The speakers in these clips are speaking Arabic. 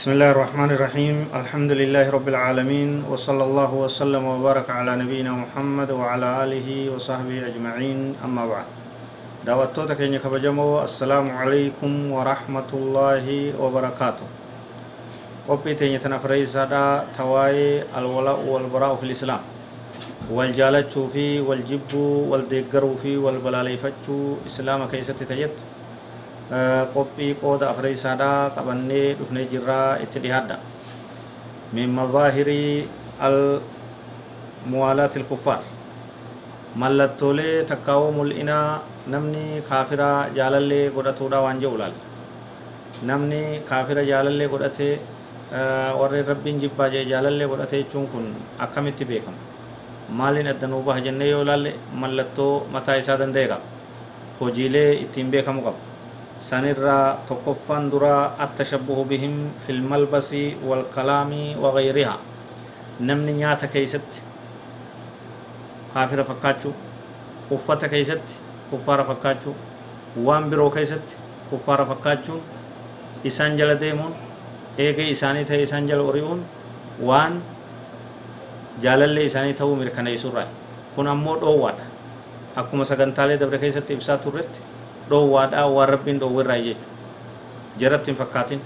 بسم الله الرحمن الرحيم الحمد لله رب العالمين وصلى الله وسلم وبارك على نبينا محمد وعلى آله وصحبه أجمعين أما بعد دعوتوتا كينيا كبجمو السلام عليكم ورحمة الله وبركاته قبي تينيا تنفري سادا تواي الولاء والبراء في الإسلام والجالتشو في والجبو والدقرو في والبلاليفتشو إسلام كيستي تجد qophii qooda afreeysaadhaa qabannee dhufnee jirraa itti dhihaadha min mazaahirii al muwaalaati ilkuffaar mallattoolee takkaawoo mul'inaa namni kaafira jaalallee godhatuudha waan jedhu laalla namni kaafira jaalallee godhate warreen rabbiin jibbaa jee jaalallee godhate jechuun kun akkamitti beekama maaliin adda nuu baha jennee yoo laalle mallattoo mataa isaa danda'e qaba hojiilee ittiin beekamu qaba duraa attashabbuhu bihim fil malbasi wal kalaami wa gayrihaa namni nyaata keeysatti kaafira fakkaachuu uffata keeysatti kuffaara fakkaachuu waan biroo keeysatti kuffaara fakkaachuun isaan jala deemuun eegee isaanii ta'e isaan jala ori'uun waan jaalallee isaanii ta'uu mirkaneessurraa kun ammoo dhoowwaadha akkuma sagantaalee dabre keessatti ibsaa turretti dhoowwaadhaa waan rabbiin dhoowwirraa jechuudha jaratti hin fakkaatin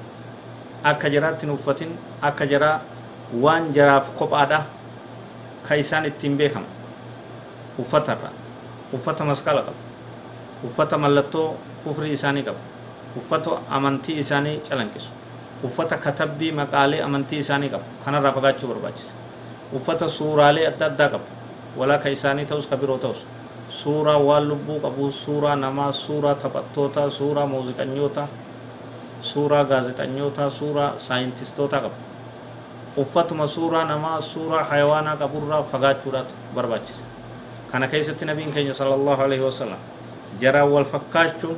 akka jaraatti hin uffatin akka jaraa waan jaraaf kophaadha ka isaan ittiin beekama uffatarra uffata masqala qabu uffata mallattoo kufrii isaanii qabu uffata amantii isaanii calanqisu uffata katabbii maqaalee amantii isaanii qabu kanarraa fagaachuu barbaachisa uffata suuraalee adda addaa qabu walaa ka isaanii ta'us ka biroo ta'us suuraa waan lubbuu qabu suuraa namaa suuraa taphattoota suuraa muuziqanyoota suuraa gaazexanyoota suuraa saayintistoota qabu uffatuma suuraa namaa suuraa hayawaanaa qaburraa fagaachuudhaatu barbaachisa kana keessatti nabiin keenya sala allahu alaihi wasalam jaraan wal fakkaachuun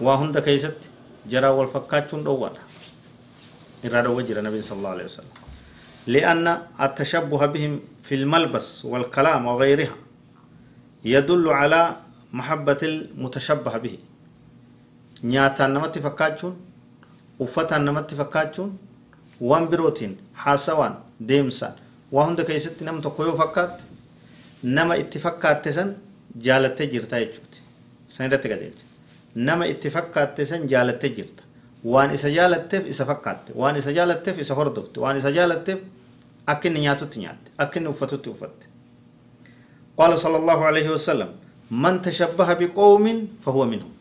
waa hunda keessatti jaraan wal fakkaachuun dhowwaadha irraa dhowwa jira nabiin sala allahu alaihi wasalam لأن التشبه بهم في الملبس والكلام وغيرها يدل على محبة المتشبه به nyaataan namatti fakkaachuun uffataan namatti fakkaachuun waan birootiin haasawaan deemsaan waa hunda keessatti nama tokko yoo fakkaatte nama itti fakkaatte san jaalattee jirta jechuuti san irratti qajeelcha nama itti fakkaatte san jaalattee jirta waan isa jaalatteef isa fakkaatte waan isa jaalatteef isa hordofte waan isa jaalatteef akka inni nyaatutti nyaatte akka inni uffatutti uffatte قال صلى الله عليه وسلم من تشبه بقوم فهو منهم.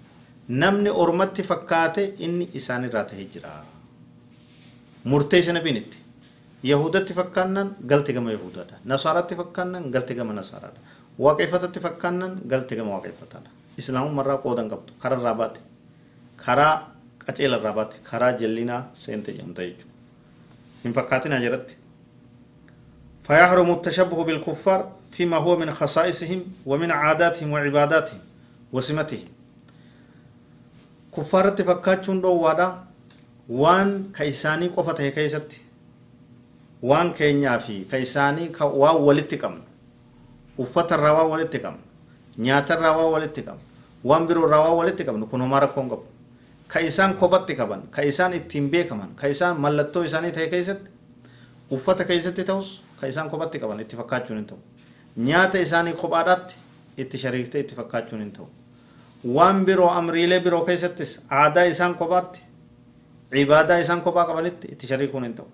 نمني أرمت فكاته إني إساني رات هجرا. مرتيش نبينت يهودة فكانن قلت كما يهودا نصارى فكانن قلت كما نصارى واقفة فكانن قلت كما واقفة إسلام مرة قودن قبط خرا رابات خرا قتيل الرابات خرا جلنا سنت جمتا يجو إن فكاتنا جرت. فيحرم التشبه بالكفار فيما هو من خصائصهم ومن عاداتهم وعباداتهم وسمتهم كفارة فكاتشون دو وادا وان كيساني قفته كيستي وان كينيا في كيساني وان ولتكم uffata irraa waa walitti qabnu nyaata irraa waa walitti qabnu waan biroo irraa waa walitti qabnu kun homaa rakkoon qabu ka isaan kophatti qaban ka isaan ittiin beekaman ka isaan mallattoo isaanii ta'e keessatti uffata keessatti ta'us ka isaan kophatti qaban itti fakkaachuun hin ta'u nyaata isaanii kophaadhaatti itti shariiktee itti fakkaachuun hin ta'u waan biroo amriilee biroo keessattis aadaa isaan kophaatti cibaadaa isaan kophaa qabanitti itti shariikuun hin ta'u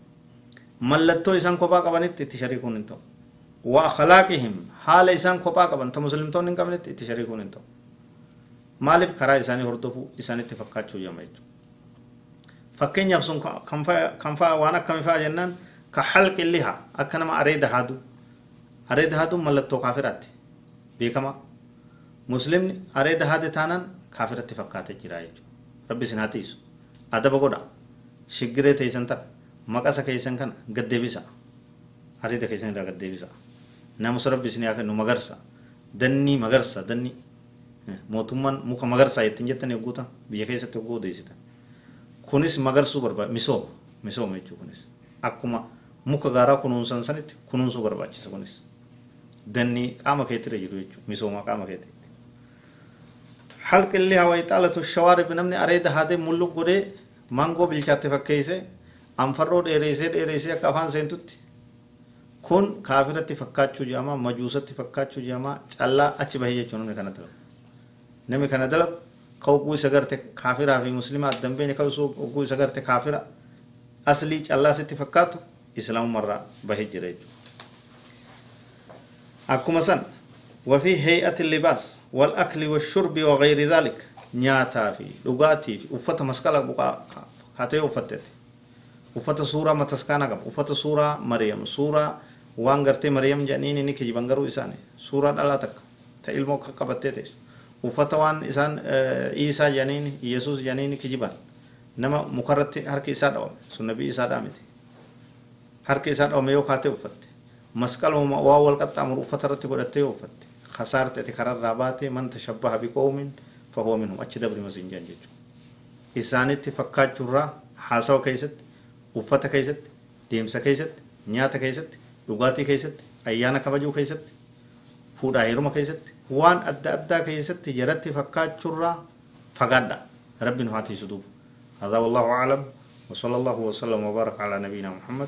mallattoo isaan kophaa qabanitti itti shariikuun hin ta'u وأخلاقهم حال إسان كوبا قبن تمسلم تون قبلت اتشاركون انتو مالف كرا إساني هردفو إساني تفكاتشو يميت فكين يفسون كم فا وأنا كم فا جنان كحلق الليها أكنما أريد هادو أريد هادو ملتو كافرات بيكما مسلم أريد هادي تانان كافرات تفكات جرايج ربي سناتيس أدب قدا shiggiree teeysan tana maqasa keeysan kana gaddeebisa ariida keeysan irraa gaddeebisa namusa rabbi isin kennu magarsa dannii magarsa dannii mootummaan muka magarsaa ittiin jettan eegguuta biyya keessatti hogguu odeessitan kunis magarsuu barbaada misooma misooma jechuun kunis akkuma muka gaaraa kunuunsan sanitti kunuunsuu barbaachisa kunis dannii qaama keettira jiru jechuudha misooma qaama keetti. halqi illee hawaa ixaalatu shawaarib namni areeda haadee mulluq godhee maangoo bilchaatte fakkeeyse anfarroo dheereessee dheereessee akka afaan seentutti kun kaafiratti fakkaachuu jedhama majuusatti fakkaachuu jedhama callaa achi bahee jechuun namni kana dalagu namni kana dalagu ka oguu isa garte kaafiraa fi muslimaa addan beene ka isa garte kaafira aslii callaa sitti fakkaatu islaamumarraa bahee jira jechuudha akkuma san وفي هيئة اللباس والأكل والشرب وغير ذلك. نياتا في لغاتي في. أفت مسكالة بقى هاتي أفتت أفت سورة متسكانا قب. أفت سورة مريم. سورة وان غرتي مريم جانيني نكي جبنغرو إساني. سورة دلاتك. تإلمو قبتتش أفت وان إسان إيسا جانيني يسوس جانيني كجبان نما مكرت هركي إسان أوم سنبي إسان آمتي هركي إسان أوم يو خاتي أفت. مسكال وما واول قطع مر أفت رتي قدتي أفت خسارة تكرر رابات من تشبه بقوم فهو منهم. أتش دبر مسنجان جيجو إسانت فكات جرا حاسو كيست وفتا كيست ديمسا كيست نياتا كيست لغاتي كيست أيانا كبجو كيست فودا هيرما كيست وان أدى أدى كيست جرت فكات جرا فقادا رب نفاتي سدوب هذا والله أعلم. وصلى الله وسلم وبارك على نبينا محمد.